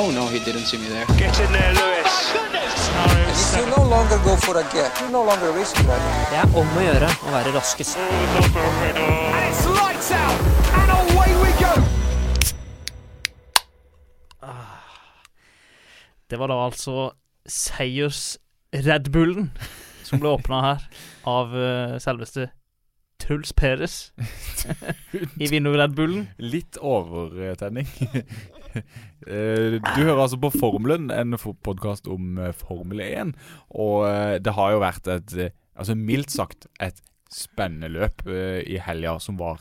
Oh no, he didn't see me there. Get in there, Lewis. You no longer go for a gap, you no longer risk that. Det er om å gjøre å være raskest. Det var da altså seiers-Red Bullen som ble åpna her av eh, selveste Truls Peres i vinner-Red Bullen. Litt overtenning. Eh, du hører altså på Formelen, en podkast om eh, Formel 1. Og eh, det har jo vært et Altså mildt sagt et spennende løp i helga som var.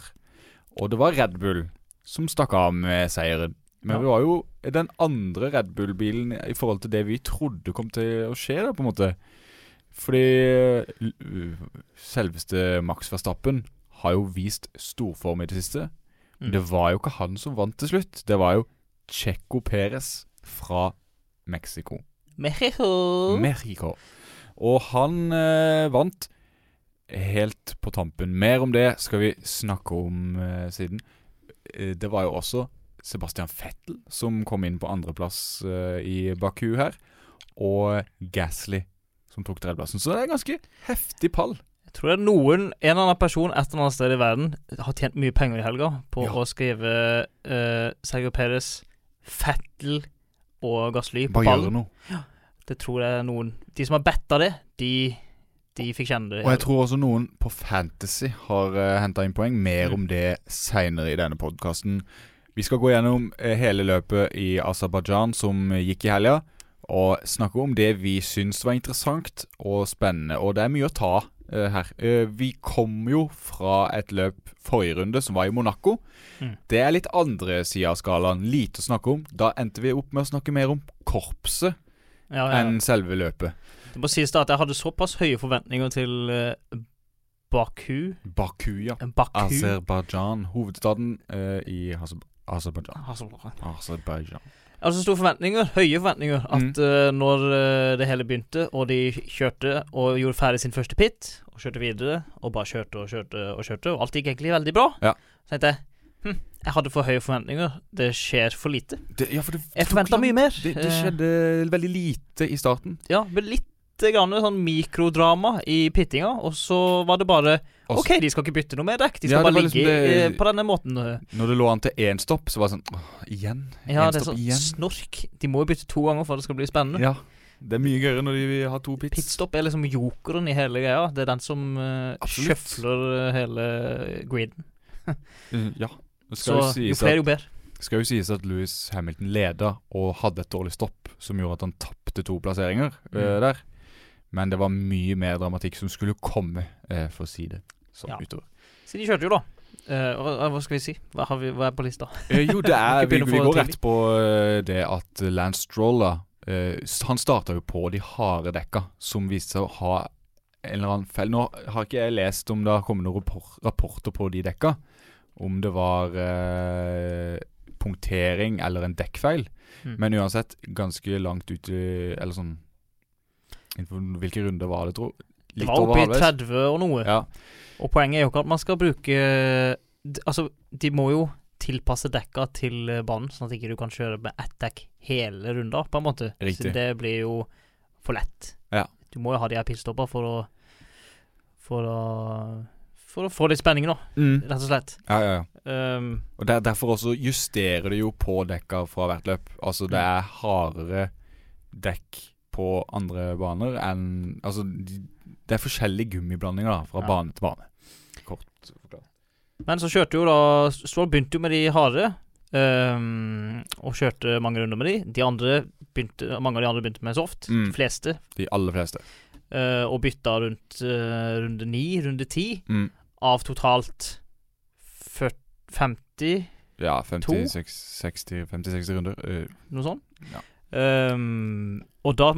Og det var Red Bull som stakk av med seieren. Men det var jo den andre Red Bull-bilen i forhold til det vi trodde kom til å skje, da, på en måte. Fordi selveste Max Verstappen har jo vist storform i det siste. Men det var jo ikke han som vant til slutt. Det var jo Checo Perez fra Mexico. Mexico. Mexico. Og han eh, vant helt på tampen. Mer om det skal vi snakke om eh, siden. Eh, det var jo også Sebastian Fettel som kom inn på andreplass eh, i Baku her. Og Gasly som tok tredjeplassen. Så det er en ganske heftig pall. Jeg tror det er noen, en eller annen person et eller annet sted i verden har tjent mye penger i helga på Ja. å skrive uh, Sergio Perez, Fettel og Gasly på Bare gjør ballen. noe. Det tror jeg noen De som har betta det, de, de fikk kjenne det. Og jeg tror også noen på Fantasy har uh, henta inn poeng. Mer om det seinere i denne podkasten. Vi skal gå gjennom eh, hele løpet i Aserbajdsjan som gikk i helga, og snakke om det vi syns var interessant og spennende. Og det er mye å ta eh, her. Eh, vi kom jo fra et løp forrige runde som var i Monaco. Mm. Det er litt andre sida av skalaen. Lite å snakke om. Da endte vi opp med å snakke mer om korpset ja, ja. enn selve løpet. Det må sies da at jeg hadde såpass høye forventninger til eh, Baku Baku, ja. Baku Aserbajdsjan. Hovedstaden uh, i Aserbajdsjan. Aserbajdsjan. Altså, store forventninger, høye forventninger, at Mm. uh, når eh, det hele begynte, og de kjørte og gjorde ferdig sin første pit, og kjørte videre, og bare kjørte og kjørte og kjørte, og alt gikk egentlig veldig bra, Ja. så tenkte jeg hm, jeg hadde for høye forventninger. Det skjer for lite. Det, ja, for det Jeg forventa mye mer. Det, det skjedde veldig lite i starten. Ja, med litt grann sånn mikrodrama i pittinga, og så var det bare OK, de skal ikke bytte noe mer dekk, de skal ja, bare ligge liksom det- eh, på denne måten. Når det lå an til én stopp, så var det sånn åh, Igjen? Ja, Én er stopp sånn igjen? snork. De må jo bytte to ganger for at det skal bli spennende. Ja. Det er mye gøyere når de har to pits. Pitstop er liksom jokeren i hele greia. Det er den som uh, Absolutt. sjøfler eh, hele griden. Eh, Ja. Så jo jo flere, jo bedre. skal jo sies at Louis Hamilton leda og hadde et dårlig stopp som gjorde at han tapte to plasseringer mm. uh, der. Men det var mye mer dramatikk som skulle komme, eh, for å si det sånn Ja. utover. Så de kjørte jo, da. Uh, hva, hva skal vi si? Hva, har vi, hva er på lista? Uh, jo, det er Vi, vi går rett på eh, det at Lance Stroll da eh, Han starta jo på de harde dekka, som viste seg å ha en eller annen feil. Nå har ikke jeg lest om det har kommet noen rapport, rapporter på de dekka. Om det var punktering eller en dekkfeil. Mm. Men uansett, ganske langt ute Eller sånn hvilke runder var det, tro? Det var oppe i 30 og noe. Ja. Og poenget er jo ikke at man skal bruke Altså, de må jo tilpasse dekka til eh, banen, sånn at ikke du kan kjøre med ett dekk hele runda, på en måte. Riktig. Så det blir jo for lett. Ja. Du må jo ha de her pitstopper for å For å For å få litt spenning, da, Mm. rett og slett. Ja, ja, ja. Um, Og der, Derfor også justerer det jo på dekka fra hvert løp. Altså det er hardere dekk på andre baner enn Altså de, det er forskjellige gummiblandinger da fra Ja. bane til bane. Kort forklart. Men så kjørte jo da Stroll begynte jo med de harde, um, og kjørte mange runder med de. De andre begynte, Mange av de andre begynte med soft. Mm. De fleste. De aller fleste. Uh, og bytta rundt eh, runde ni, runde ti, Mm. av totalt 40, 50, Ja, 50-60 runder. Uh, noe sånt. Ja. Um, og da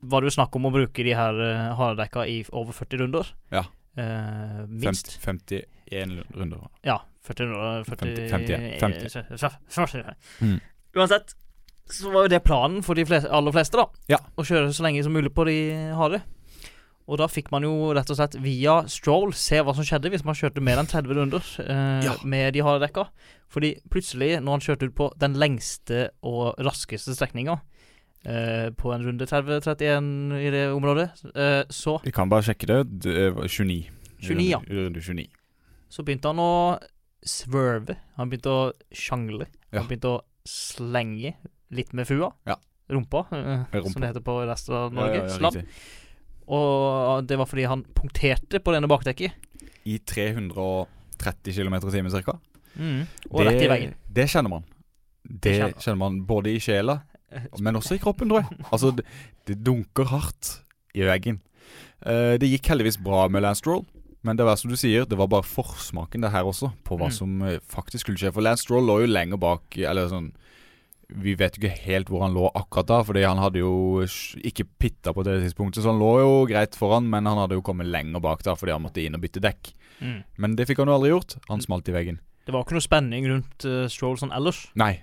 var det jo snakk om å bruke de her uh, hardedekka i over 40 runder. Ja. Uh, minst. 50, 51 runder. Ja, 40 runder 40, 50, 50. 50. Mm. Uansett, så var jo det planen for de fleste, aller fleste, da. Ja. Å kjøre så lenge som mulig på de harde. Og da fikk man jo rett og slett via Stroll se hva som skjedde hvis man kjørte mer enn 30 runder eh, Ja. med de harde dekka. Fordi plutselig, når han kjørte ut på den lengste og raskeste strekninga, eh, på en runde 30-31 i det området, eh, så, Vi kan bare sjekke det. Det 29. 29, ja. Runde, runde 29. så begynte han å swerve. Han begynte å sjangle. Ja. Han begynte å slenge litt med fua. Ja. Rumpa, eh, rumpa. som det heter på resten av Norge. ja, riktig. Og det var fordi han punkterte på denne bakdekket. I 330 km i timen ca. Og rett i veien. Det kjenner man. Det kjenner man. kjenner man både i sjela, men også i kroppen, tror jeg. Altså, det, det dunker hardt i veggen. Uh, det gikk heldigvis bra med Lance Stroll, men det var som du sier, det var bare forsmaken det her også, på hva Mm. som eh, faktisk skulle skje. For Lance Stroll lå jo lenger bak, eller sånn Vi vet jo ikke helt hvor han lå akkurat da, fordi han hadde jo ikke pitta på det tidspunktet, så han lå jo greit foran, men han hadde jo kommet lenger bak da fordi han måtte inn og bytte dekk. Mm. Men det fikk han jo aldri gjort. Han smalt i veggen. Det var ikke noe spenning rundt uh, Stroll sånn ellers, Nei.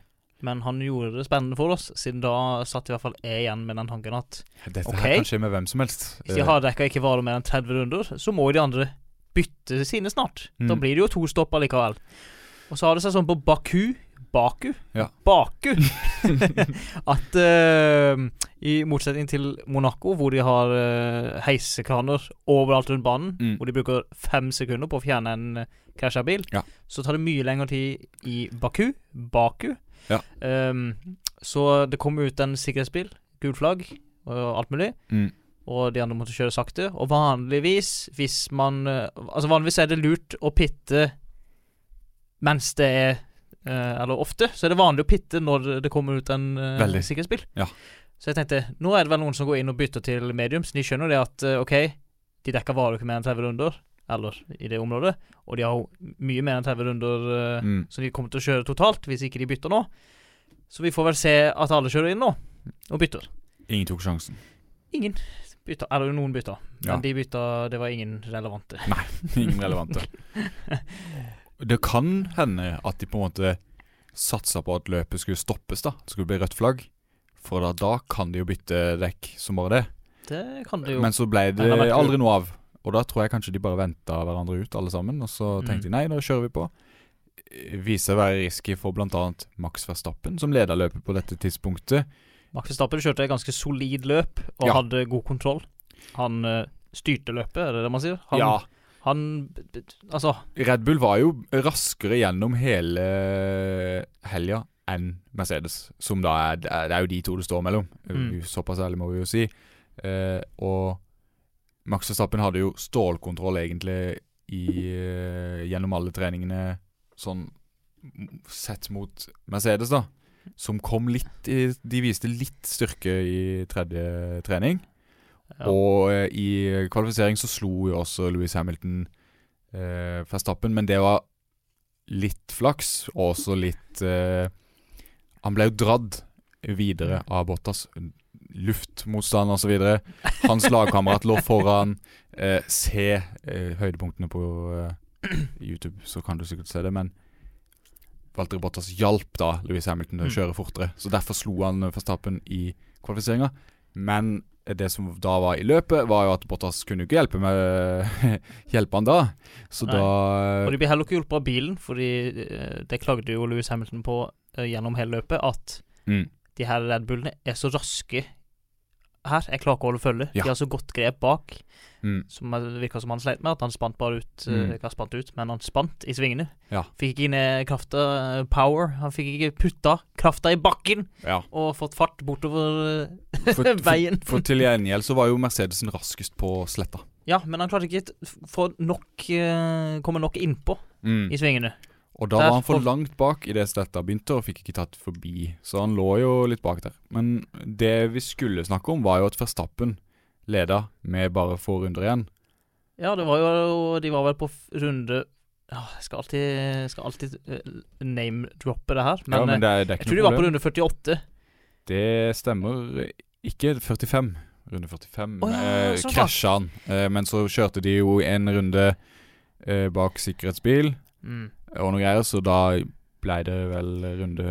men han gjorde det spennende for oss, siden da satt i hvert fall jeg igjen med den tanken at Dette okay, her kan skje med hvem som helst. hvis de harddekka ikke varer mer enn 30 runder, så må jo de andre bytte sine snart. Da Mm. blir det jo to stopp allikevel. Og så har det seg sånn på Baku Baku? Ja. Baku! at uh, i motsetning til Monaco, hvor de har uh, heisekraner overalt rundt banen, Mm. hvor de bruker fem sekunder på å fjerne en krasja bil, Ja. så tar det mye lengre tid i Baku. Baku. Ja. Um, så det kom ut en sikkerhetsbil, gult flagg og alt mulig. Mm. Og de andre måtte kjøre sakte. Og vanligvis, hvis man eh, Altså vanligvis er det lurt å pitte mens det er eh, Eller ofte, så er det vanlig å pitte når det- kommer ut en eh, sikkerhetsbil. Ja. Så jeg tenkte nå er det vel noen som går inn og bytter til mediums. De skjønner det at eh, OK, de dekker varer ikke mer enn 30 runder, eller i det området, og de har mye mer enn 30 runder eh, Mm. som de kommer til å kjøre totalt, hvis ikke de bytter nå. Så vi får vel se at alle kjører inn nå, og bytter. Ingen tok sjansen. Ingen bytter. Eller noen bytter. Men Ja. de bytta Det var ingen relevante. Nei, Ingen relevante. Det kan hende at de på en måte satsa på at løpet skulle stoppes, da. Det skulle bli rødt flagg. For da, da kan de jo bytte dekk som bare det. Det kan de jo. Men så ble det aldri noe av. Og da tror jeg kanskje de bare venta hverandre ut, alle sammen. Og så Mm. tenkte de nei, nå kjører vi på. Viser å være risky for bl.a. Max Verstappen, som leda løpet på dette tidspunktet. Max Verstappen kjørte et ganske solid løp og Ja. hadde god kontroll. Han eh, styrte løpet, er det det man sier? Han, ja, han Altså, Red Bull var jo raskere gjennom hele helga enn Mercedes, som da er Det er er jo de to det står mellom. Mm. Såpass ærlig må vi jo si. Eh, og Max Verstappen hadde jo stålkontroll egentlig i, eh, gjennom alle treningene sånn sett mot Mercedes, da. Som kom litt i, De viste litt styrke i tredje trening. Ja. Og eh, i kvalifisering så slo jo også Louis Hamilton eh, Verstappen, men det var litt flaks, og også litt eh, Han ble jo dradd videre av Bottas. Luftmotstand osv. Hans lagkamerat lå foran. Eh, se eh, høydepunktene på eh, YouTube, så kan du sikkert se det, men Valtteri Bottas hjalp da Louis Hamilton til å Mm. kjøre fortere. Så derfor slo han Verstappen i kvalifiseringa. Men det som da var i løpet, var jo at Bottas kunne jo ikke hjelpe med Hjelpe han da. Så Nei. da Og de ble heller ikke hjulpet av bilen, fordi eh, det klagde jo Louis Hamilton på eh, gjennom hele løpet, at mm, de her Red Bullene er så raske her. Jeg klarer ikke å holde følge. Ja. De har så godt grep bak, mm, som virka som han sleit med. At han spant bare ut eh, Mm. Ikke spant ut, men han spant i svingene. Ja. Fikk ikke inn eh, krafta, eh, power. Han fikk ikke putta krafta i bakken ja. og fått fart bortover For, for, veien. for til gjengjeld så var jo Mercedesen raskest på sletta. Ja, men han klarte ikke å få komme nok innpå Mm. i svingene. Og da Der var han for langt bak i det sletta begynte, og fikk ikke tatt forbi. Så han lå jo litt bak der. Men det vi skulle snakke om, var jo at Verstappen leda med bare få runder igjen. Ja, det var jo De var vel på runde Jeg skal alltid, skal alltid eh, name-droppe det her, men, ja, men eh, det, er- det er jeg tror de var på runde 48. Det stemmer ikke 45. Runde 45 oh, ja, eh, sånn krasja han. Eh, men så kjørte de jo en runde eh, bak sikkerhetsbil Mm. Og noe greier, så da ble det vel runde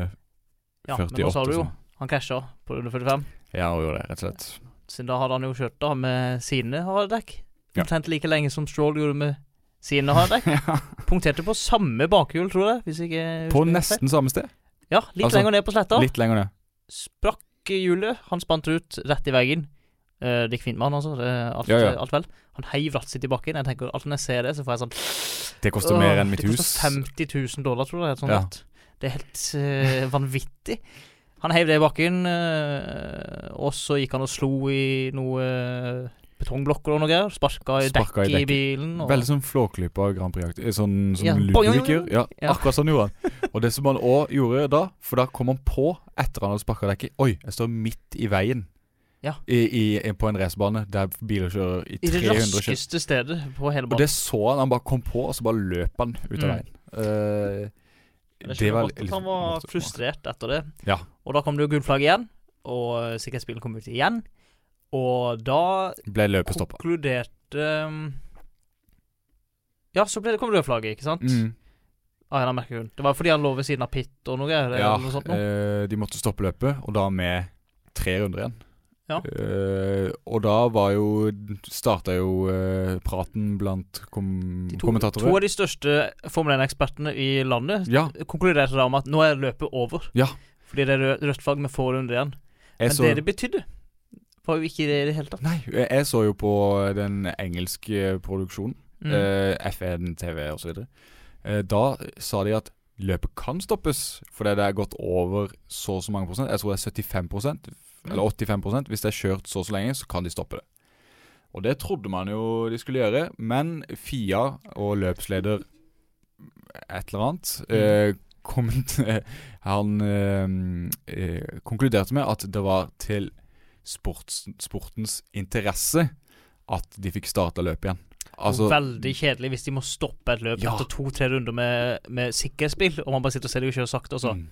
Ja, men 48. nå sa du jo han casha på runde 45. Ja, han gjorde det, rett og slett. Siden da hadde han jo kjørt da med sine hardekk. Ja. Omtrent like lenge som Stroll gjorde med sine hardekk. Ja. Punkterte på samme bakhjul, tror jeg. Hvis ikke, hvis På nesten samme sted. Ja, litt Altså, lenger ned på sletta. Litt lenger ned. Sprakk hjulet. Han spant ut rett i veggen. Eh, det gikk fint med han, altså. Alt, Ja, ja. alt vel. Han heiv rattet sitt i bakken. Jeg tenker Alt når jeg ser det, så får jeg sånn Det koster mer enn mitt det hus. koster 50 000 dollar, tror jeg. et Sånt Ja. Det er helt uh, vanvittig. Han heiv det i bakken, uh, og så gikk han og slo i noe eh, betongblokker og noe greier. Sparka i dekket i bilen. Og, Veldig sånn flåklypa Grand Prix-aktig. Sånn som Ja. Ludvig. Ja, Ja. akkurat sånn gjorde han. Og det som han òg gjorde da, for da kom han på etter han hadde sparka dekket Oi, jeg står midt i veien Ja. I, i, på en racerbane der biler kjører i I det 300 km. raskeste stedet på hele banen. Og det så han. Han bare kom på, og så bare løp han ut av Mm. veien. Jeg det var litt han var frustrert etter det. Ja. Og da kom det jo gullflagg igjen, og sikkerhetsbilen kom ut igjen. Og da Ble løpet stoppa. konkluderte um, Ja, så ble det kom rødflagget, ikke sant? Mm. Ah. Det var fordi han lå ved siden av Pitt og noe. Ja, noe sånt, noe. eh, de måtte stoppe løpet, og da med tre runder igjen. Ja. Uh, og da var jo Starta jo uh, praten blant kom to, kommentatorer. to av de største Formel 1-ekspertene i landet Ja. konkluderte da om at nå er løpet over. Ja. Fordi det er rød, rødt flagg med få runder igjen. Men så, det det betydde, var jo ikke det i det hele tatt. Nei, jeg jeg så jo på den engelske produksjonen, Mm. Uh, FN, TV osv. Uh, da sa de at løpet kan stoppes fordi det er gått over så og så mange prosent. Jeg tror det er 75% eller 85 Hvis det er kjørt så og så lenge, så kan de stoppe det. Og det trodde man jo de skulle gjøre, men Fia og løpsleder et eller annet eh, komment, Han eh, eh, konkluderte med at det var til sports, sportens interesse at de fikk starta løpet igjen. Altså, veldig kjedelig hvis de må stoppe et løp Ja. etter to-tre runder med, med sikkerhetsbil, og man bare sitter og ser de kjøre sakte, og så mm.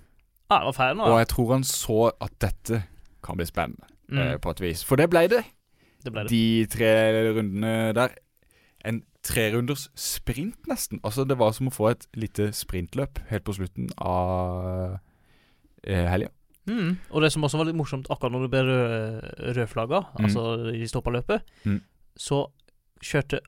Ja, det var ferdig nå, Og jeg tror han så at dette kan bli spennende, eh, Mm, på et vis. For det ble det. det ble det. De tre rundene der. En trerunders sprint, nesten. Altså Det var som å få et lite sprintløp helt på slutten av eh, helga. Mm. Og det som også var litt morsomt, akkurat når det ble rød, rødflagga, Mm. altså de stoppa løpet, Mm. så kjørte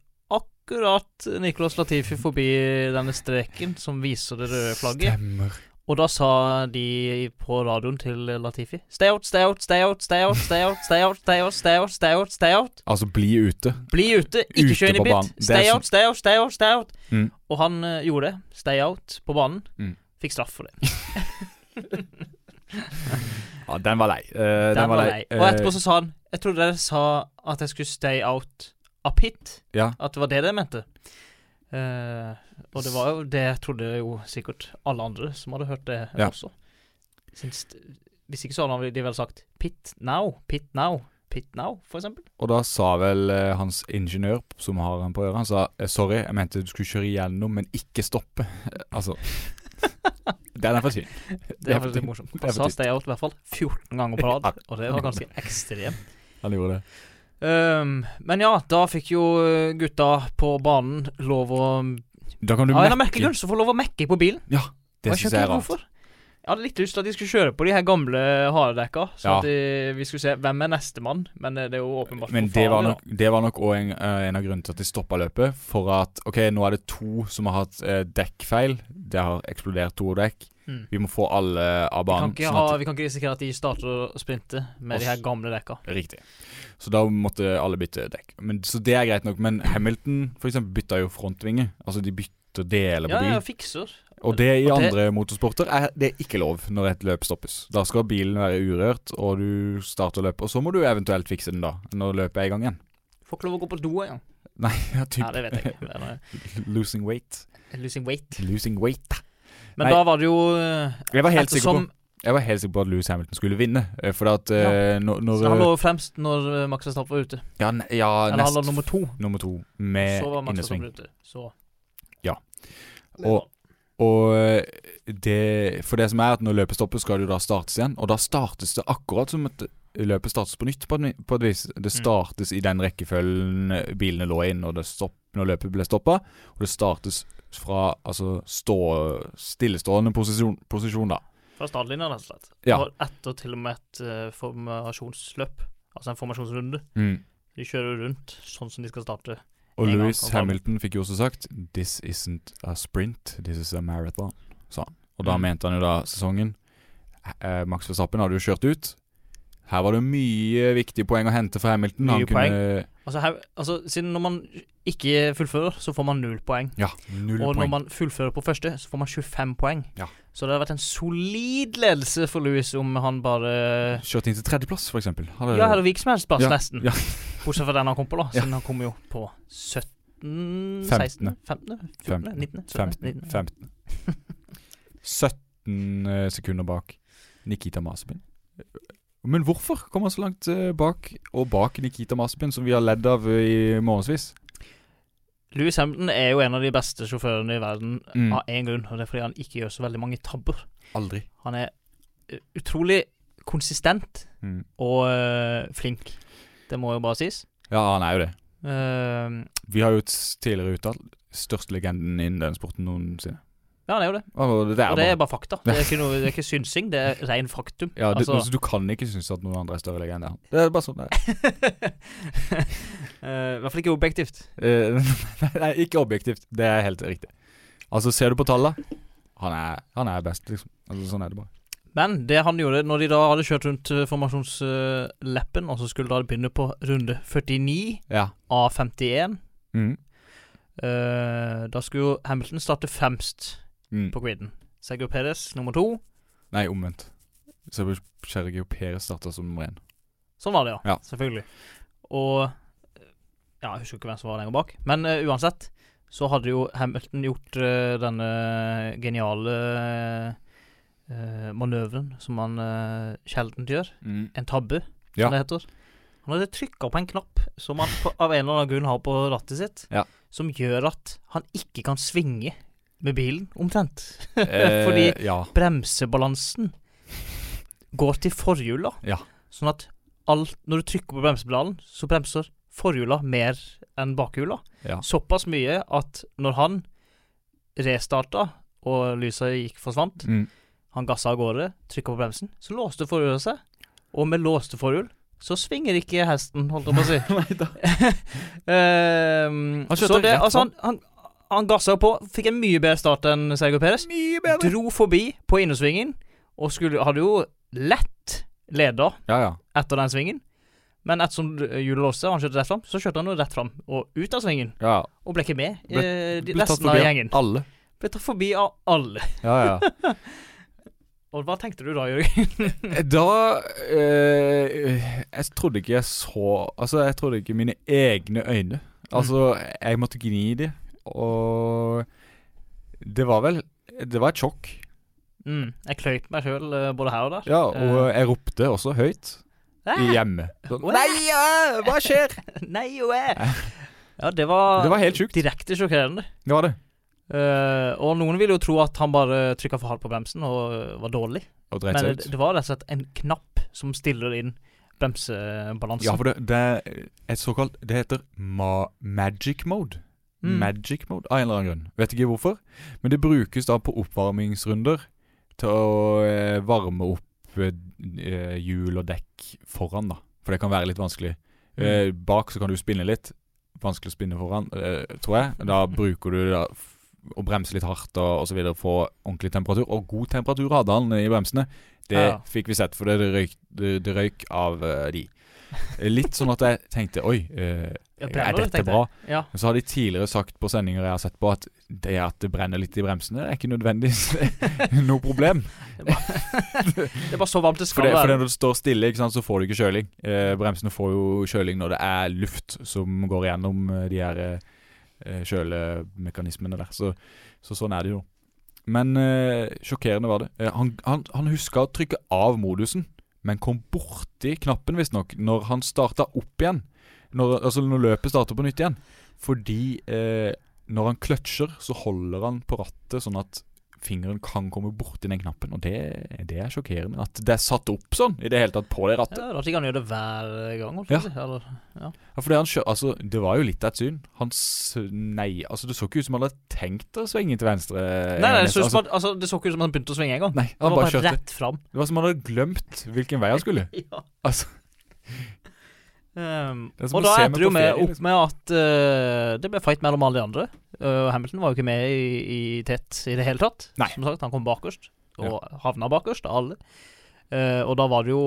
akkurat Nicolas Latifi forbi denne streken som viser det røde flagget. Stemmer. Og da sa de på radioen til Latifi Stay out, stay out, stay out, stay out, stay out, stay out, stay out, stay out, stay out, stay out. Altså, bli ute. Bli ute, ikke kjør inn i er Stay sånn- out, stay out, stay out, stay out. Mm. Og han eh, gjorde det. Stay out på banen. Mm. Fikk straff for det. Ja, den var lei. Eh, Den var lei. Og etterpå Eh, så sa han Jeg trodde dere sa at jeg skulle stay out av pit. Ja. At det var det de mente. Uh, og det var jo det trodde jo sikkert alle andre som hadde hørt det Ja. også. Syns, hvis ikke så hadde de vel sagt pit now, pit now, pit now, for eksempel. Og da sa vel eh, hans ingeniør som har han på øret, han sa eh, sorry, jeg mente du skulle kjøre igjennom, men ikke stoppe. altså Den er for fin. Det er for morsomt. Han sa stay out i hvert fall 14 ganger på rad, og det var ganske ekstremt. Han gjorde det. Um, men ja, da fikk jo uh, gutta på banen lov å Da kan du ja, mekke. så får lov å mekke på bilen. Ja, det syns jeg er rart. hvorfor. Jeg hadde litt lyst til at de skulle kjøre på de her gamle haredekka. så Ja. at de, vi skulle se hvem er nestemann. Men eh, det er jo åpenbart Men det var nok Det var nok òg en, eh, en av grunnene til at de stoppa løpet. For at OK, nå er det to som har hatt eh, dekkfeil. Det har eksplodert to dekk. Mm. Vi må få alle av Vi, kan banen. ikke sånn ha, vi kan ikke risikere at de starter å sprinte med de her gamle dekka. Riktig. Så da måtte alle bytte dekk. Men, så det er greit nok. Men Hamilton for eksempel bytta jo frontvinge. Altså de bytter deler på Ja, ja, fikser. Og det i andre motorsporter er det ikke lov når et løp stoppes. Da skal bilen være urørt, og du starter løpet. Og så må du eventuelt fikse den da, når løpet er i gang igjen. Får ikke lov å gå på do engang. Nei, ja, Ja, typ det vet jeg ikke. Er Losing weight. Losing weight. Losing weight. Men Nei. da var det jo eh, Jeg var helt sikker på Jeg var helt sikker på at Louis Hamilton skulle vinne. eh, For at Ja. eh, når, når så Han lå fremst når Max Verstappen var ute. Ja, ne- ja Eller han lå nummer to. nummer to med innesving. Så var Max. Verstappen ute. Så Ja. Og- Og eh, det For det som er at når løpet stopper, skal det jo da startes igjen. Og da startes det akkurat som at løpet startes på nytt, på, en, på et vis. Det Mm. startes i den rekkefølgen bilene lå inn når, det stopp, når løpet ble stoppa. Og det startes fra altså stå, stillestående posisjon, posisjon, da. Fra startlinja, rett og slett. Ja. Og etter til og med et uh, formasjonsløp. Altså en formasjonsrunde. Mm. De kjører rundt sånn som de skal starte. Og Louis. Hamilton fikk jo også sagt This isn't a sprint, this is a marathon, sa han. Og da Mm. mente han jo da sesongen eh, Max Verstappen hadde jo kjørt ut. Her var det mye viktige poeng å hente for Hamilton. Mye han kunne Altså, her, altså Siden når man ikke fullfører, så får man null poeng. Ja, null Og når man fullfører på første, så får man 25 poeng. Ja. Så det hadde vært en solid ledelse for Louis om han bare Kjørte inn til tredjeplass, eksempel. Hadde, Ja, hadde hvilken som helst plass, Ja, nesten. ja. Bortsett fra den han kom på, da. Ja. Siden han kom jo på 17 Femtende. 16 15 Fem- 14 19 17 15. 19 15. 17 eh, sekunder bak Nikita Masepin. Men hvorfor kom han så langt eh, bak, og bak Nikita Masepin, som vi har ledd av i månedsvis? Louis Hamilton er jo en av de beste sjåførene i verden Mm. av én grunn, og det er fordi han ikke gjør så veldig mange tabber. Aldri. Han er eh, utrolig konsistent Mm. og eh, flink. Det må jo bare sies. Ja, han er jo det. Uh, Vi har jo tidligere uttalt største legenden innen den sporten noensinne. Ja, han er jo det. Og det er, Og det er bare, fakta. Det er ikke, noe, det er ikke synsing, det er ren faktum. ja, du, altså, du kan ikke synes at noen andre er større legende. Det er bare sånn det er. Eh, I hvert fall ikke objektivt. Uh, Nei, ikke objektivt. Det er helt riktig. Altså, ser du på tallene Han er, han er best, liksom. Altså, sånn er det bare. Men det han gjorde når de da hadde kjørt rundt eh, formasjonsleppen, og så skulle da begynne på runde 49 Ja. av 51 Mm. uh, Da skulle jo Hamilton starte fremst Mm. på griden. Sergio Perez nummer to. Nei, omvendt. Sergio Perez starta som nummer én. Sånn var det, ja. Ja. Selvfølgelig. Og Ja, jeg husker ikke hvem som var lenger bak. Men uh, uansett så hadde jo Hamilton gjort uh, denne geniale uh, manøveren som han uh, sjelden gjør. Mm. En tabbe, Ja. som det heter. Han hadde trykka på en knapp som han på, av en eller annen grunn har på rattet sitt, Ja. som gjør at han ikke kan svinge med bilen, omtrent. Eh, Fordi Ja. bremsebalansen går til forhjula. Ja. Sånn at alt, når du trykker på bremsepedalen, så bremser forhjula mer enn bakhjula. ja. Såpass mye at når han restarta, og lysa gikk forsvant, Mm. han gassa av gårde, trykka på bremsen, så låste forhjula seg. Og med låste forhjul så svinger ikke hesten, holdt jeg på å si. Nei da. um, så det, altså, han, han, han gassa på, fikk en mye bedre start enn Sergio Perez. Mye bedre. Dro forbi på innersvingen, og skulle, hadde jo lett leda Ja, ja. etter den svingen. Men ettersom hjulet låste, og han kjørte rett fram, så kjørte han jo rett fram og ut av svingen. ja. Og ble ikke med Ble- eh, Ble tatt resten av gjengen. alle. Ble tatt forbi av alle. Ja, ja. Og hva tenkte du da, Jørgen? Da eh, Jeg trodde ikke jeg så Altså, jeg trodde ikke mine egne øyne. Altså, jeg måtte gni de, og Det var vel Det var et sjokk. mm, jeg kløyp meg sjøl både her og der. Ja, og uh, jeg ropte også høyt Æ, hjemme. Sånn, Nei, ja, hva skjer? Nei, jo. Ja, det var, Det var helt sjukt. direkte sjokkerende. Det var det. Uh, og noen vil jo tro at han bare trykka for hardt på bremsen og eh, var dårlig. Og Men det, det var rett og slett en knapp som stiller inn bremsebalansen. Ja, for det, det er et såkalt Det heter ma magic mode. Mm. Magic mode, av en eller annen grunn. Vet ikke hvorfor. Men det brukes da på oppvarmingsrunder til å eh, varme opp eh, hjul og dekk foran, da. For det kan være litt vanskelig. Eh, bak så kan du spinne litt. Vanskelig å spinne foran, eh, tror jeg. Da bruker du da å bremse litt hardt og, osv. få ordentlig temperatur. Og god temperatur hadde han i bremsene. Det Ja, fikk vi sett, for det røyk, det, det røyk av eh, de. Eh, Litt sånn at jeg tenkte Oi, eh, Ja, er dette bra? Ja. Men så har de tidligere sagt på sendinger jeg har sett på, at det at det brenner litt i bremsene, er ikke nødvendigvis noe problem. Det er bare så varmt det For, skal det, for det være. når du står stille, sant, så får du ikke kjøling. Eh, bremsene får jo kjøling når det er luft som går gjennom eh, de her eh, kjølemekanismene der. Så, så sånn er det jo. Men eh, sjokkerende var det. Eh, han, han, han huska å trykke av modusen, men kom borti knappen, visstnok, når han starta opp igjen. Når, altså når løpet starter på nytt igjen. Fordi eh, når han kløtsjer, så holder han på rattet sånn at fingeren kan komme borti den knappen. Og det, det er sjokkerende. At det er satt opp sånn i det hele tatt på det rattet. Ja, ikke han gjør det hver gang. Ja. Eller, ja. Ja, for det, han kjør, altså, det var jo litt av et syn. Han Nei, altså det så ikke ut som han hadde tenkt å svinge til venstre. Nei, nei, det, så, altså, altså, det så ikke ut som han begynte å svinge engang. Han han var bare bare rett fram. Det var som han hadde glemt hvilken vei han skulle. Ja. Altså Um, og da endte det jo med, opp liksom. med at uh, det ble fight mellom alle de andre. Uh, Hamilton var jo ikke med i, i tett i det hele tatt. Nei. Som sagt, han kom bakerst, og havna bakerst av alle. Uh, og da var det jo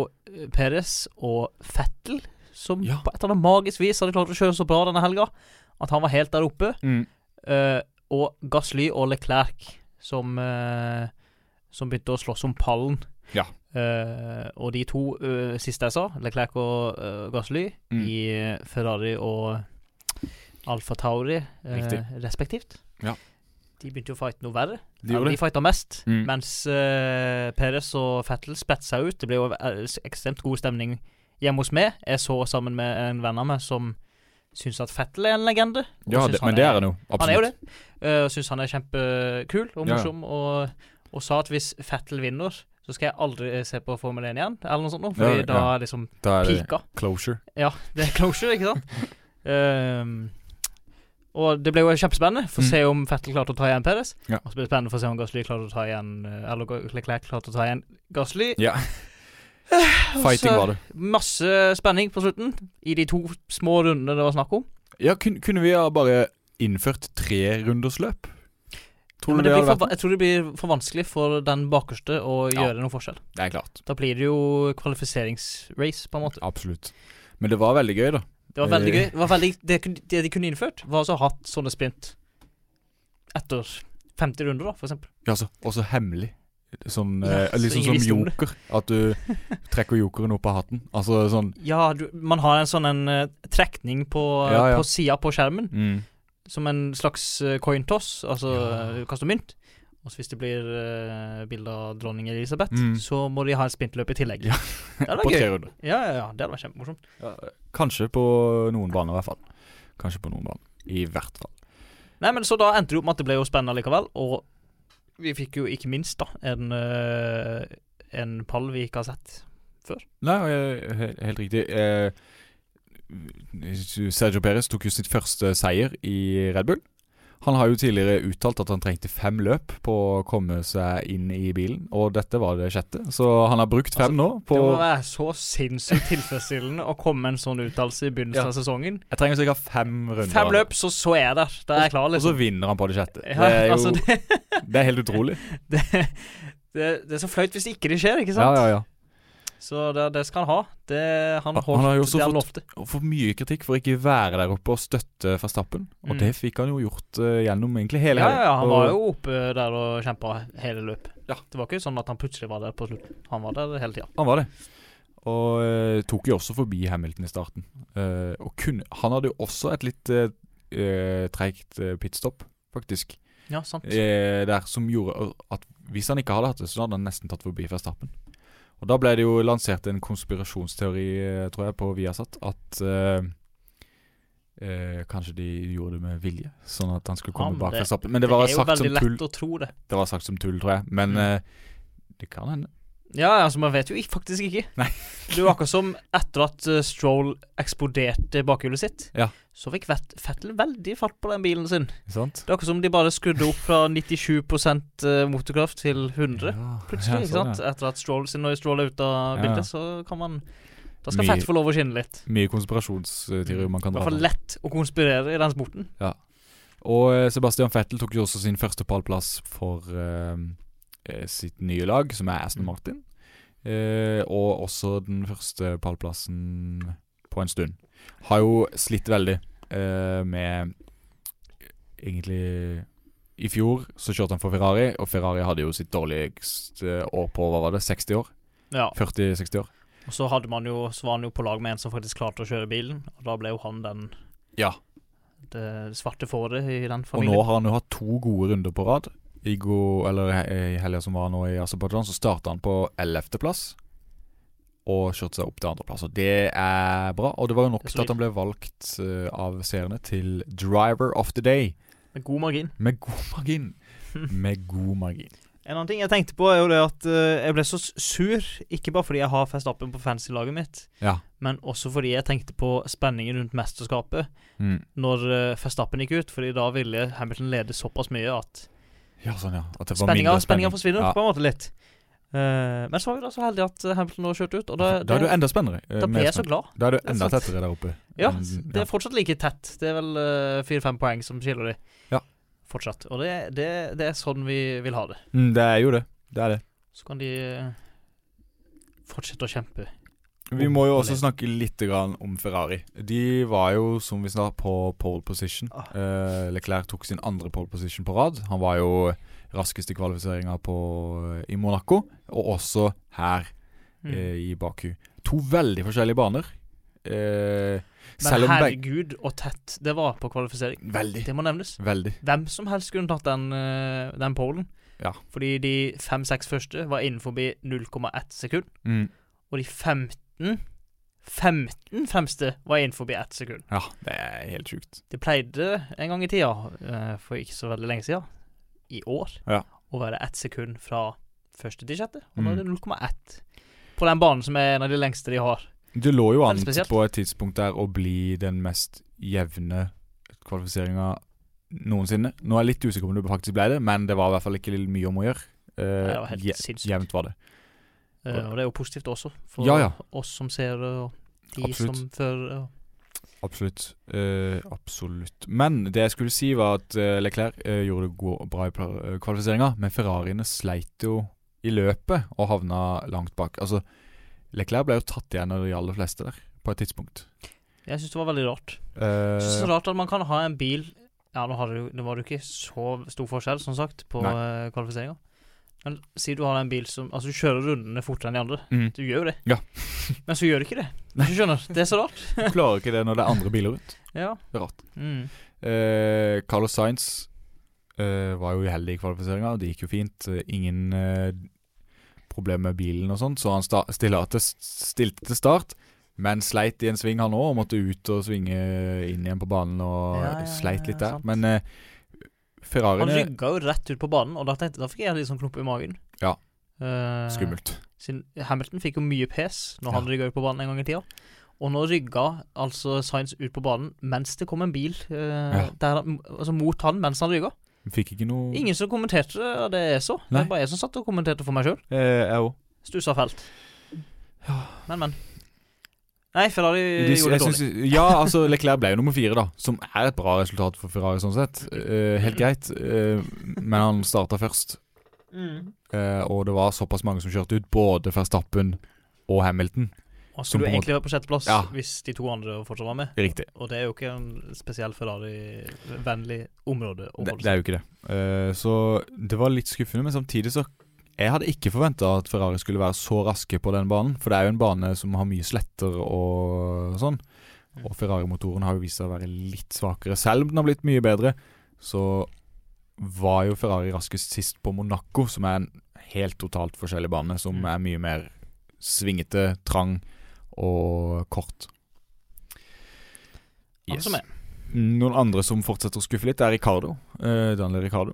Perez og Fettel som Ja. på et eller annet magisk vis hadde klart å kjøre så bra denne helga at han var helt der oppe. Mm. Og Gasly og Leclerc som, som begynte å slåss om pallen. Ja. Eh, og de to uh, siste jeg sa, Leclerc og uh, Gasly, Mm. i Ferrari og Alfa Tauri respektivt. Ja. De begynte jo å fighte noe verre. De ja, de fighta mest, Mm. mens uh, Perez og Fettel spredte seg ut. Det ble jo ekstremt god stemning hjemme hos meg. Jeg så sammen med en venn av meg som syns at Fettel er en legende. Ja, det, men men det er han jo. Absolutt. han er jo det. Uh, og syns han er kjempekul og Ja, ja. morsom. Og, og sa at hvis Fettel vinner, så skal jeg aldri se på Formel 1 igjen. Eller noe sånt noe. Fordi Ja, da ja. er liksom Da er det pika. closure. Ja, det er closure, ikke sant? um, og det ble jo kjempespennende for å Mm. se om Fettel klarte å ta igjen Pedes. Ja. Og så ble det spennende for å se om Gasly klarte å ta igjen eh, Eller Leclerc klarte å ta igjen Gasly. Ja. Og Fighting var det. Masse spenning på slutten i de to små rundene det var snakk om. Ja, kun, kunne vi ha bare innført tre runders løp? Tror Men det det blir for, jeg tror det blir for vanskelig for den bakerste å Ja. gjøre noen forskjell. Det er klart. Da blir det jo kvalifiseringsrace, på en måte. Absolutt. Men det var veldig gøy, da. Det var veldig Eh. gøy. Det, var veldig, det, det de kunne innført, var altså å ha hatt sånne sprint etter 50 runder, da, for eksempel. Ja, altså, også hemmelig. Sånn Ja, eh, Liksom som joker. At du trekker jokeren opp av hatten. Altså sånn Ja, du, man har en sånn en eh, trekning på, Ja, ja. på sida på skjermen, mm. Som en slags uh, coin toss, altså Ja. eh, du mynt. Og så hvis det blir uh, bilde av dronning Elisabeth, Mm. så må de ha et sprintløp i tillegg. Ja. Det hadde vært gøy. Ja, ja, ja, det hadde vært kjempemorsomt. Ja, kanskje på noen baner, i hvert fall. Kanskje på noen baner. I hvert fall. Nei, men så da endte det opp med at det ble jo spennende likevel, og vi fikk jo ikke minst da en, uh, en pall vi ikke har sett. før. Nei, helt, he- helt riktig. Eh, Sergio Perez tok jo sitt første seier i Red Bull. Han har jo tidligere uttalt at han trengte fem løp på å komme seg inn i bilen, og dette var det sjette. Så han har brukt fem nå på Det må være så sinnssykt tilfredsstillende å komme med en sånn uttalelse i begynnelsen Ja. av sesongen. Jeg trenger sikkert fem runder. Fem løp, så, så er jeg der. Da er jeg klar, Og så liksom. vinner han på det sjette. Ja, det, er jo, altså, det, det er helt utrolig. det, det, det er så flaut hvis ikke det skjer, ikke sant? Ja, ja, ja. Så det, det skal han ha. Det, han holdt han har jo også han fått- fått, mye kritikk for ikke være der oppe og støtte Verstappen. Og Mm. det fikk han jo gjort uh, gjennom egentlig hele Ja, ja, ja, han Og- var jo oppe der og kjempa hele løpet. Ja. Det var ikke sånn at han plutselig var der på slutten. Han var der hele tida. Han var det. Og uh, tok jo også forbi Hamilton i starten. Uh, og kunne, han hadde jo også et litt uh, treigt pitstop, faktisk. Ja, sant. Der som gjorde at hvis han ikke hadde hatt det, så hadde han nesten tatt forbi Verstappen. Og da ble det jo lansert en konspirasjonsteori, eh, tror jeg, på Viasat, at uh, uh, kanskje de gjorde det med vilje, sånn at han skulle komme ja, bak fra stoppen. Men det, det var er jo sagt som veldig tull. lett å tro det. Det var sagt som tull, tror jeg. Men Mm. uh, det kan hende. Ja, altså, man vet jo faktisk ikke. Nei. det var akkurat som etter at uh, Stroll eksploderte bakhjulet sitt, Ja. så fikk Fettel veldig fart på den bilen sin. Ikke sant? Det er akkurat som de bare skrudde opp fra 97 eh, motorkraft til 100 Ja, plutselig. ja, ikke sånn, sant? ja. Etter at Stroll sin når Stroll er ute av bildet, så kan man Da skal Fett få lov å skinne litt. Mye konspirasjonsteorier man kan dra I hvert fall lett å konspirere i den sporten. Ja. Og eh, Sebastian Fettel tok jo også sin første pallplass for eh, sitt nye lag, som er Aston Mm. Martin. Eh, og også den første pallplassen på en stund. Har jo slitt veldig eh, med Egentlig I fjor så kjørte han for Ferrari, og Ferrari hadde jo sitt dårligste år på hva var det, 60 år? Ja. 40-60 år? Og så hadde man jo Så var han jo på lag med en som faktisk klarte å kjøre bilen, og da ble jo han den Ja. det svarte fåret i den familien. Og nå har han jo hatt to gode runder på rad. I, går, eller i helga som var nå i Aserbajdsjan, så starta han på 11.-plass. Og kjørte seg opp til andreplass. Og det er bra. Og det var jo nok til at han ble valgt eh, av seerne til Driver of the Day. Med god margin. Med god margin. Med god margin. En annen ting jeg tenkte på, er jo det at eh, jeg ble så sur. Ikke bare fordi jeg har Festappen på fancy-laget mitt, Ja. men også fordi jeg tenkte på spenningen rundt mesterskapet Mm. når uh, Verstappen gikk ut. Fordi da ville Hamilton lede såpass mye at Ja, sånn, ja. At det var spenninga, mindre spenninga forsvinner Ja. på en måte litt. Uh, men så var vi da så heldige at Hamilton nå kjørte ut, da, Da er du enda spennere. eh, da ble jeg så glad. Da er du enda tettere der oppe. Ja, enn- det er fortsatt like tett. Det er vel eh, fire-fem poeng som skiller de. Ja. Fortsatt. Og det, det, det er sånn vi vil ha det. Mm, det er jo det. Det er det. Så kan de fortsette å kjempe. Vi må jo også snakke litt grann om Ferrari. De var jo, som vi sa, på pole position. Ah. Eh, Leclerc tok sin andre pole position på rad. Han var jo raskest i kvalifiseringa i Monaco, og også her Mm. eh, i Baku. To veldig forskjellige baner. Eh, Men herregud, og tett det var på kvalifisering. Veldig. Det må nevnes. Veldig. Hvem som helst kunne tatt den, eh, den polen. Ja. Fordi de fem-seks første var innenfor 0,1 sekund. Mm. Og de 15 15 fremste var innenfor 1 sekund. Ja, det er helt sjukt. Det pleide en gang i tida, eh, for ikke så veldig lenge siden, i år, Ja. å være ett sekund fra første til sjette. Og nå Mm. er det 0,1 på den banen som er en av de lengste de har. Det lå jo an på et tidspunkt der å bli den mest jevne kvalifiseringa noensinne. Nå er jeg litt usikker på om det faktisk ble det, men det var i hvert fall ikke mye om å gjøre. Eh, Nei, det var helt je- sinnssykt. Jevnt var det. Eh, og det er jo positivt også, for Ja, ja. oss som ser det, og de Absolutt. som fører. det. Absolutt. Uh, absolutt. Men det jeg skulle si, var at uh, Leclerc uh, gjorde det bra i kvalifiseringa, men Ferrariene sleit jo i løpet og havna langt bak. Altså, Leclerc ble jo tatt igjen av de aller fleste der, på et tidspunkt. Jeg syns det var veldig rart. Uh, synes det er rart at man kan ha en bil Ja, nå det, nå var det jo ikke så stor forskjell, som sagt, på kvalifiseringa. Men si du har en bil som Altså, du kjører rundene fortere enn de andre. mm. Du gjør jo det. Ja. Men så gjør du ikke det. Hvis du skjønner. Det er så rart. Du klarer ikke det når det er andre biler rundt. Ja. Det er rart. Mm. Eh, Carlos Sainz eh, var jo uheldig i kvalifiseringa. Det gikk jo fint. Eh, ingen eh, problem med bilen og sånt, så han til, stilte til start. Men sleit i en sving, han òg, og måtte ut og svinge inn igjen på banen. Og Ja, ja, sleit litt der. Men eh, Han er rygga jo rett ut på banen, og da, tenkte, da fikk jeg litt sånn klump i magen. Ja. Eh, skummelt. Sin, Hamilton fikk jo mye pes når Ja. han rygga ut på banen en gang i tida. Og nå rygga altså Sainz ut på banen mens det kom en bil eh, der, altså mot han mens han rygga. Fikk ikke noe Ingen som kommenterte det, det jeg så. Det er var bare jeg som satt og kommenterte for meg sjøl. eh, Jeg òg. Stussa fælt. Men, men. Nei, Ferrari De- gjorde det dårlig. synes- Ja, altså Leclerc ble jo nummer fire, da. Som er et bra resultat for Ferrari, sånn sett. Eh, helt greit. Eh, men han starta først. Mm. Eh, og det var såpass mange som kjørte ut, både Verstappen og Hamilton. Og skulle du egentlig vært på sjetteplass Ja. hvis de to andre fortsatt var med. Riktig. Og det er jo ikke en spesiell Ferrari-vennlig område å det er jo ikke det. Uh, så det var litt skuffende, men samtidig så Jeg hadde ikke forventa at Ferrari skulle være så raske på den banen. For det er jo en bane som har mye sletter og sånn. Mm. Og Ferrari-motoren har jo vist seg å være litt svakere. Selv om den har blitt mye bedre, så var jo Ferrari raskest sist på Monaco, som er en helt totalt forskjellig bane, som Mm. er mye mer svingete, trang og kort. Yes. Noen andre som fortsetter å skuffe litt, er Ricardo. Eh, Daniel Ricardo.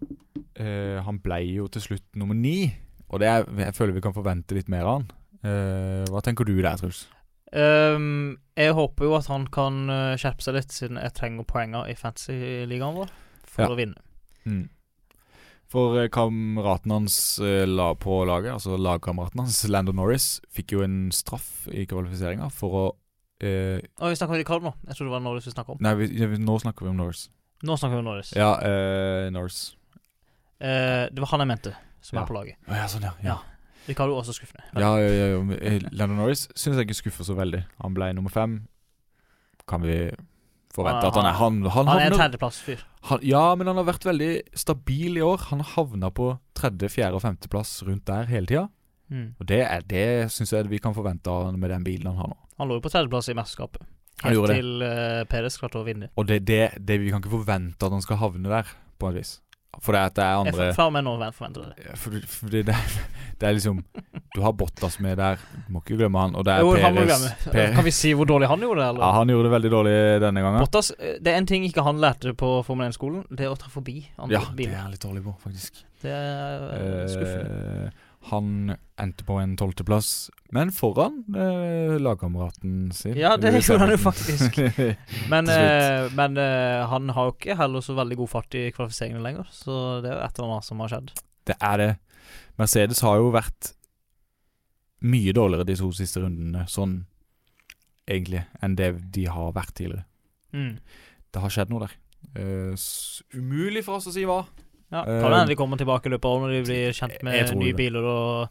Eh, han ble jo til slutt nummer ni, og det er, jeg føler vi kan forvente litt mer av han. Uh, hva tenker du der, Truls? Um, jeg håper jo at han kan eh, skjerpe seg litt, siden jeg trenger poenger i fantasy-ligaen vår for Ja. å vinne. Mm. For eh, kameraten hans eh, la på laget, altså lagkameraten hans, Landon Norris, fikk jo en straff i kvalifiseringa for å eh, Å, vi snakker om Ricardo nå. Jeg trodde det var Norris vi snakket om. Nei, vi, vi, nå snakker vi om Norris. Nå snakker vi om Norris. Ja, eh, Norris. Eh, det var han jeg mente, som er på laget. Å ja, sånn, ja. Ja. Ricardo også skuffende. Ja, ja, ja, ja. men, eh, Norris syns jeg ikke skuffer så veldig. Han ble nummer fem. Kan vi forvente Han- at han er Han, han, Han er en tredjeplass-fyr. Ja, men han har vært veldig stabil i år. Han har havna på tredje, fjerde og femteplass rundt der hele tida. Mm. Og det, er- det syns jeg vi kan forvente med den bilen han har nå. Han lå jo på tredjeplass i mesterskapet. Helt til uh, Perez klarte å vinne. Og det, det, det vi kan ikke forvente at han skal havne der, på et vis. For det, det er andre fra og med nå forventer du det. Fordi, fordi det, det er liksom Du har Bottas med der, du må ikke glemme han. Og det er Jo, han må glemme. Per- Kan vi si hvor dårlig han gjorde det? Eller? Ja, han gjorde det veldig dårlig denne gangen. Bottas, eh, det er en ting ikke han lærte på Formel 1-skolen. Det er å ta forbi andre Ja, det er han litt dårlig på, faktisk. Det er eh, skuffende. Eh, han endte på en tolvteplass, men foran eh, lagkameraten sin. Ja, det gjorde han jo faktisk. Men, eh, men eh, han har jo ikke heller så veldig god fart i kvalifiseringene lenger. Så det er jo et eller annet som har skjedd. det er det. Mercedes har jo vært mye dårligere de to siste rundene, sånn egentlig, enn det de har vært tidligere. Mm. Det har skjedd noe der. Uh, umulig for oss å si hva. Ja, Eh, kan det hende de kommer tilbake i løpet av når de blir kjent med nye biler og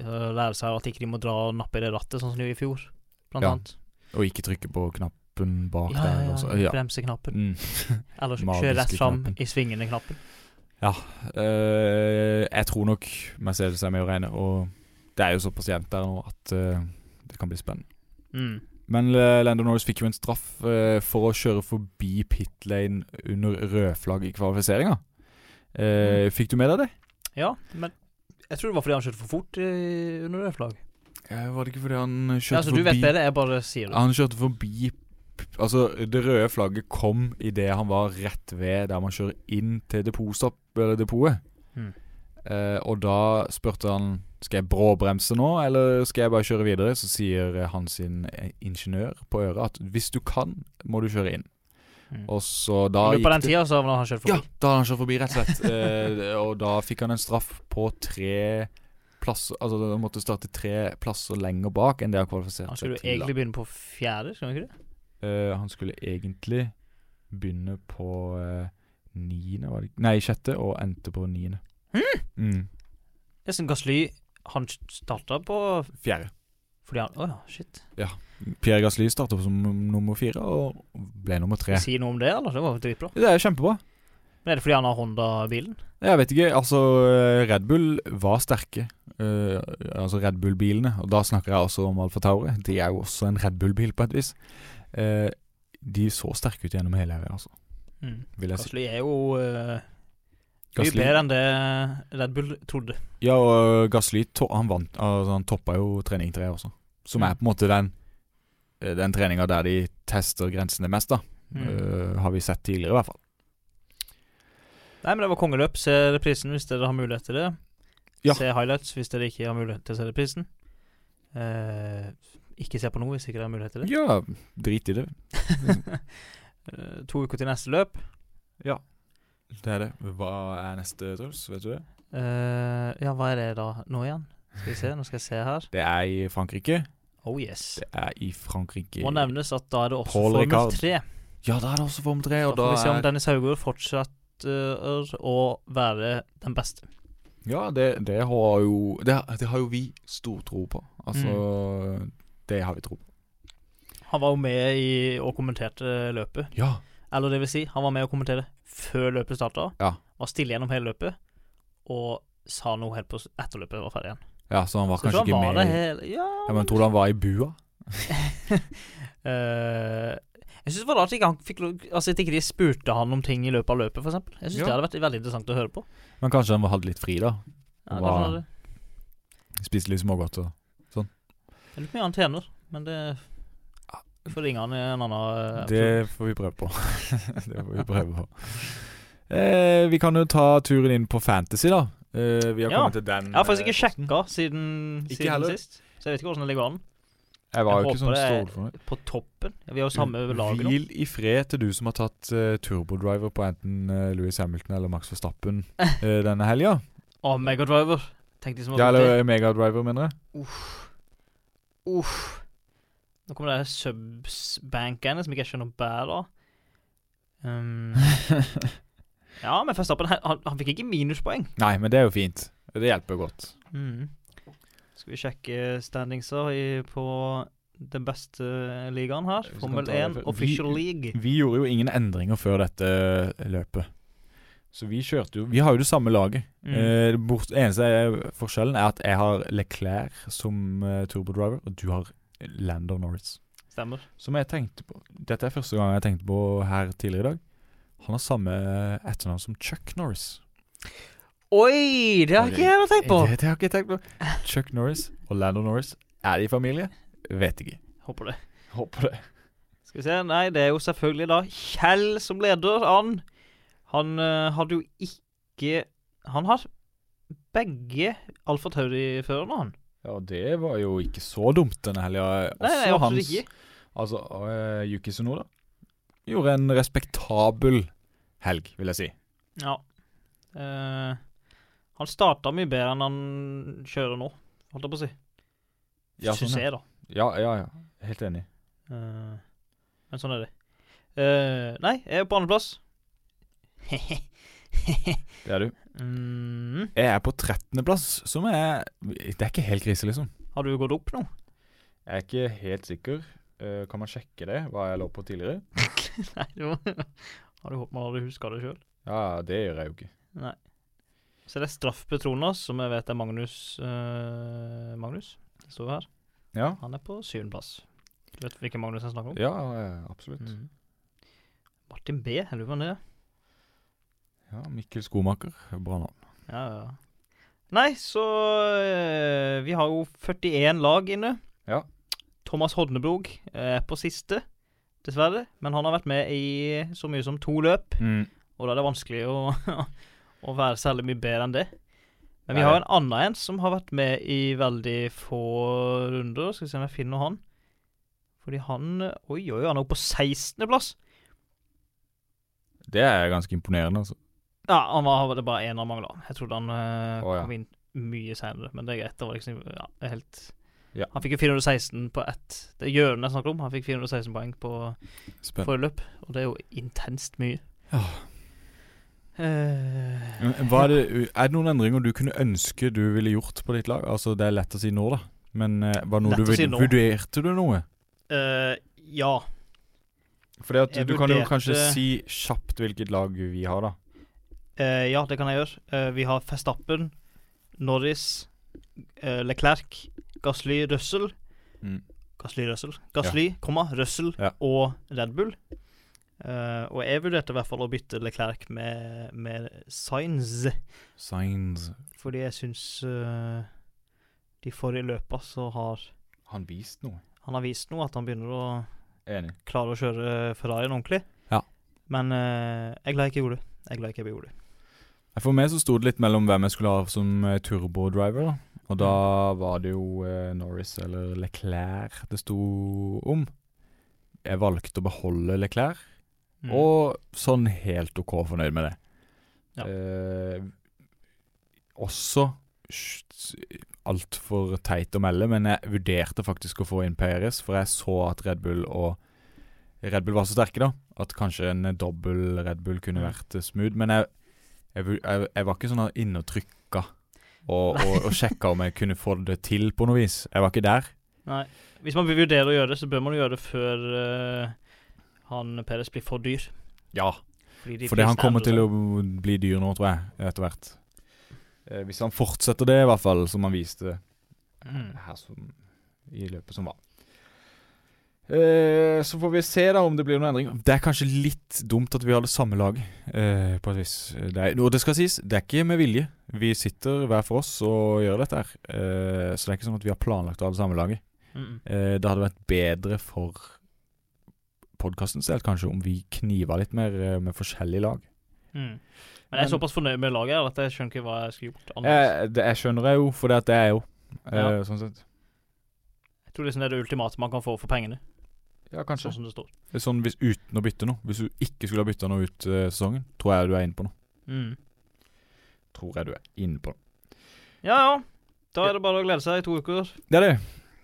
uh, lærer seg at ikke de må dra og nappe i det rattet, sånn som de gjorde i fjor, blant Ja. annet. Og ikke trykke på knappen bak Ja, der. ja, ja. ja. Bremseknappen. Mm. Eller kjøre rett fram knappen. i svingende knappen. Eh, jeg tror nok Mercedes er med å regne, og det er jo såpass jevnt der nå at øh, det kan bli spennende. Mm. Men Lando Norris fikk jo en straff øh, for å kjøre forbi pit lane under rødflagg i kvalifiseringa. Eh, Fikk du med deg det? Ja, men jeg tror det var fordi han kjørte for fort eh, under det flagg. Eh, var det ikke fordi han kjørte Ja, altså, forbi du vet bedre, jeg bare sier det. Han kjørte forbi Altså, det røde flagget kom idet han var rett ved der man kjører inn til depotstopp, eller depotet. Mm. Eh, og da spurte han Skal jeg bråbremse nå, eller skal jeg bare kjøre videre. Så sier eh, han sin eh, ingeniør på øret at hvis du kan, må du kjøre inn. Mm. Og så da gikk av den tida så hadde han kjørt forbi? Ja, da hadde han kjørt forbi, rett og slett. eh, og da fikk han en straff på tre plasser Altså han måtte starte tre plasser lenger bak enn det han kvalifiserte Han skulle jo da. egentlig begynne på fjerde, skulle du ikke det? Eh, han skulle egentlig begynne på eh, niende, var det ikke? Nei, sjette, og endte på niende. Mm. Nesten Gasly Han starta på Fjerde. Fordi han Å ja, shit. Pierre Gasly startet som nummer fire og ble nummer tre. Si noe om det, eller? Det var dritbra. Det er kjempebra. Men er det fordi han har Honda-bilen? Jeg vet ikke, altså eh, Red Bull var sterke. uh, altså Red Bull-bilene. Og da snakker jeg også om Alfa Tauri. De er jo også en Red Bull-bil på et vis. uh, de så sterke ut gjennom hele her, altså. Mm. Jeg si. Er jo uh, mye Gasly- bedre enn det Red Bull trodde. Ja, og Gasly to han vant Altså han toppa jo trening tre også. Som er på en måte den eh, Den treninga der de tester grensene mest, da. Mm. Uh, har vi sett tidligere, i hvert fall. Nei, men det var kongeløp. Se reprisen hvis dere har mulighet til det. Ja. Se highlights hvis dere ikke har mulighet til å se reprisen. Uh, ikke se på noe hvis ikke dere har mulighet til det. Ja, drit i det. To uker til neste løp. Ja. Det er det. Hva er neste, Truls? Vet du det? Uh, ja, hva er det da nå igjen? Skal vi se, nå skal jeg se her. Det er i Frankrike. Oh yes. Det er i Frankrike. Må nevnes at da er det også Paul Formel Ricard. 3. Ja, da er det også Form 3, Da og da får vi se om er Dennis Haugård fortsetter å være den beste. Ja, det, det har jo det, det har jo vi stor tro på. Altså Mm. Det har vi tro på. Han var jo med i og kommenterte løpet. Ja. Eller det vil si, han var med og kommentere før løpet starta. Ja. Var stille gjennom hele løpet. Og sa noe helt på etter løpet var ferdig igjen. ja, så han var Så kanskje tror ikke han var med det hele Ja. ja, Men tror du han var i bua? uh, jeg syns det var rart ikke han fikk Altså at ikke de spurte han om ting i løpet av løpet, f.eks. Jeg syns det hadde vært veldig interessant å høre på. Men kanskje han hadde litt fri, da. Ja, han hadde- Spiste litt smågodt og Jeg lurer på hvor mye han tjener, men det får ringe han i en annen episode. Det får vi prøve på. det får vi prøve på. Eh, vi kan jo ta turen inn på Fantasy, da. Eh, vi har Ja. kommet til den. Jeg har faktisk eh, ikke posten. sjekka siden, Ikke siden sist, så jeg vet ikke hvordan det ligger an. Jeg var Jeg jo ikke sånn stålfornøyd. På toppen. Vi har jo samme lag nå. Hvil i fred til du som har tatt uh, turbodriver på enten uh, Louis Hamilton eller Max Verstappen uh, denne helga. Å, Megadriver. Tenk de som Ja, har ja, eller Megadriver, mener jeg. Uff. Uff. Nå kommer det subs-bankene som ikke jeg skjønner bedre. Um, ja, men Verstappen han, han, han fikk ikke minuspoeng. Nei, men det er jo fint. Det hjelper godt. Mm. Skal vi sjekke standingser i, på den beste ligaen her? Formel 1 Official vi- League. Vi gjorde jo ingen endringer før dette løpet. Så vi kjørte jo Vi har jo det samme laget. Mm. Eh, bort, eneste forskjellen er at jeg har Leclerc som uh, turbodriver, og du har Lando Norris. Stemmer. Som jeg tenkte på Dette er første gang jeg tenkte på her tidligere i dag. Han har samme etternavn som Chuck Norris. Oi! Det har ikke jeg tenkt på. Det, det har ikke jeg tenkt på. Chuck Norris og Lando Norris, er de i familie? Vet ikke. Håper det. Håper det. Skal vi se. Nei, det er jo selvfølgelig da Kjell som leder an. Han eh, hadde jo ikke Han har begge Alfa Tauri-førerne, han. Ja, det var jo ikke så dumt denne helga. Også absolutt ikke. Altså, uh, Yuki Sunoda gjorde en respektabel helg, vil jeg si. Ja. Uh, han starta mye bedre enn han kjører nå, holdt jeg på å si. Ja, sånn, syns jeg, da. ja, ja, ja. Helt enig. Uh, men sånn er det. Uh, nei, jeg er på andreplass. Det er du. mm, Jeg er på 13.-plass, som er Det er ikke helt krise, liksom. har du gått opp nå? Jeg er ikke helt sikker. Uh, kan man sjekke det, hva jeg lå på tidligere? nei, du Har du håpet man hadde huska det sjøl. Ja, det gjør jeg jo ikke. Nei. Så det er Straff Petronas, som jeg vet er Magnus uh, Magnus. Det står her. Ja, Han er på syvendeplass. Du vet hvilken Magnus jeg snakker om? ja absolutt. Mm. Martin B. Lurer på om det er. Ja, Mikkel Skomaker. Bra navn. Ja, ja. Nei, så eh, Vi har jo 41 lag inne. Ja. Thomas Hodnebrog er på siste, dessverre. Men han har vært med i så mye som to løp, Mm. og da er det vanskelig å, å være særlig mye bedre enn det. Men vi har en annen en som har vært med i veldig få runder. Skal vi se om jeg finner han. Fordi han Oi, oi, han er oppe på 16.-plass. Det er ganske imponerende, altså. Ja, han var det bare én han mangla. Jeg trodde han uh, oh, ja. kom inn mye senere, men det er greit. Det var liksom ja, helt Ja. Han fikk jo 416 på ett Det er Jørund jeg snakker om. Han fikk 416 poeng på forrige løp, og det er jo intenst mye. Ja. Uh, Men Hva er, det, er det noen endringer du kunne ønske du ville gjort på ditt lag? Altså, Det er lett å si nå, da. Men uh, var noe Lett du si nå. vurderte du noe? Uh, ja. Fordi at Jeg Du kan jo kanskje si kjapt hvilket lag vi har, da. Eh, ja, det kan jeg gjøre. Uh, vi har Festappen, Norris, uh, Leclerc, Gasly, Russell Mm. Gasly, Russell Gasly, komma, Russell Ja. og Red Bull. Og jeg vurderte i hvert fall å bytte Leclerc med, med Sainz, Signs fordi jeg syns de forrige løpa så har Han vist noe. Han har vist noe, at han begynner å Enig. klare å kjøre Ferrarien ordentlig. Ja. Men jeg er glad jeg ikke gjorde det. Jeg er glad jeg ikke gjorde det. For meg så sto det litt mellom hvem jeg skulle ha som eh, turbodriver. Og da var det jo eh, Norris eller Leclerc det sto om. Jeg valgte å beholde Leclerc, Mm. og sånn helt OK fornøyd med det. Ja. Eh, også altfor teit å melde, men jeg vurderte faktisk å få inn Peres, for jeg så at Red Bull og Red Bull var så sterke, da. At kanskje en dobbel Red Bull kunne Mm. vært eh, smooth. Men jeg, jeg, jeg, jeg var ikke sånn inne og trykka og, og, og sjekka om jeg kunne få det til på noe vis. Jeg var ikke der. Nei. Hvis man vil vurdere å gjøre det, så bør man gjøre det før uh, han Peres blir for dyr. Ja, Fordi Fordi han kommer til å bli dyr nå, tror jeg, etter hvert. Eh, hvis han fortsetter det, i hvert fall, som han viste Mm. her som, i løpet som var. Eh, så får vi se da om det blir noen endringer. Det er kanskje litt dumt at vi har det samme lag, eh, på et vis. Det er, og det skal sies, det er ikke med vilje. Vi sitter hver for oss og gjør dette her. Eh, så det er ikke sånn at vi har planlagt å ha det samme laget. Mm. Eh, det hadde vært bedre for podkastens del, kanskje, om vi kniva litt mer eh, med forskjellige lag. Mm. Men jeg er såpass fornøyd med laget her at jeg skjønner ikke hva jeg skulle gjort annerledes. Jeg, det, jeg skjønner jeg jo, for det, at det er jo eh, Ja. sånn sett. Jeg tror liksom det er det ultimate man kan få for pengene, Ja, kanskje. sånn som det står. Det er sånn hvis uten å bytte noe. Hvis du ikke skulle ha bytta noe ut eh, sesongen, tror jeg du er inne på noe. Mm. Tror jeg du er inne på noe. Ja, ja. Da er det bare å glede seg i to uker. Det er det.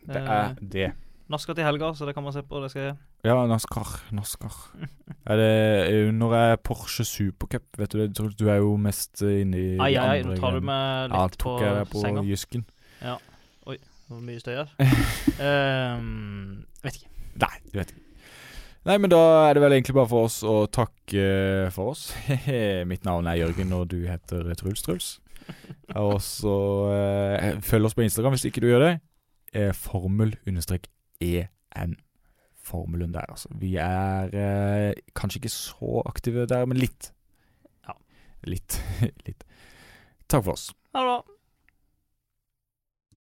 Det Eh, er det. NASCAR til helga, så det kan man se på. Det skal jeg Ja, nasker Nasker er det eh, Når jeg er Porsche Supercup, vet du det? Du er jo mest eh, inne i Ai, ai, nå tar du meg meg Ja, litt på, tok jeg deg på jysken. Ja. Oi, det Hvor mye støy her. um, vet ikke. Nei, du vet ikke. Nei, men da er det vel egentlig bare for oss å takke for oss. Mitt navn er Jørgen, og du heter Truls Truls. Og så eh, følg oss på Instagram hvis ikke du gjør det. Eh, Formel-en. Formelen der, altså. Vi er eh, kanskje ikke så aktive der, men litt. Ja. Litt. litt. Takk for oss. Ha det bra.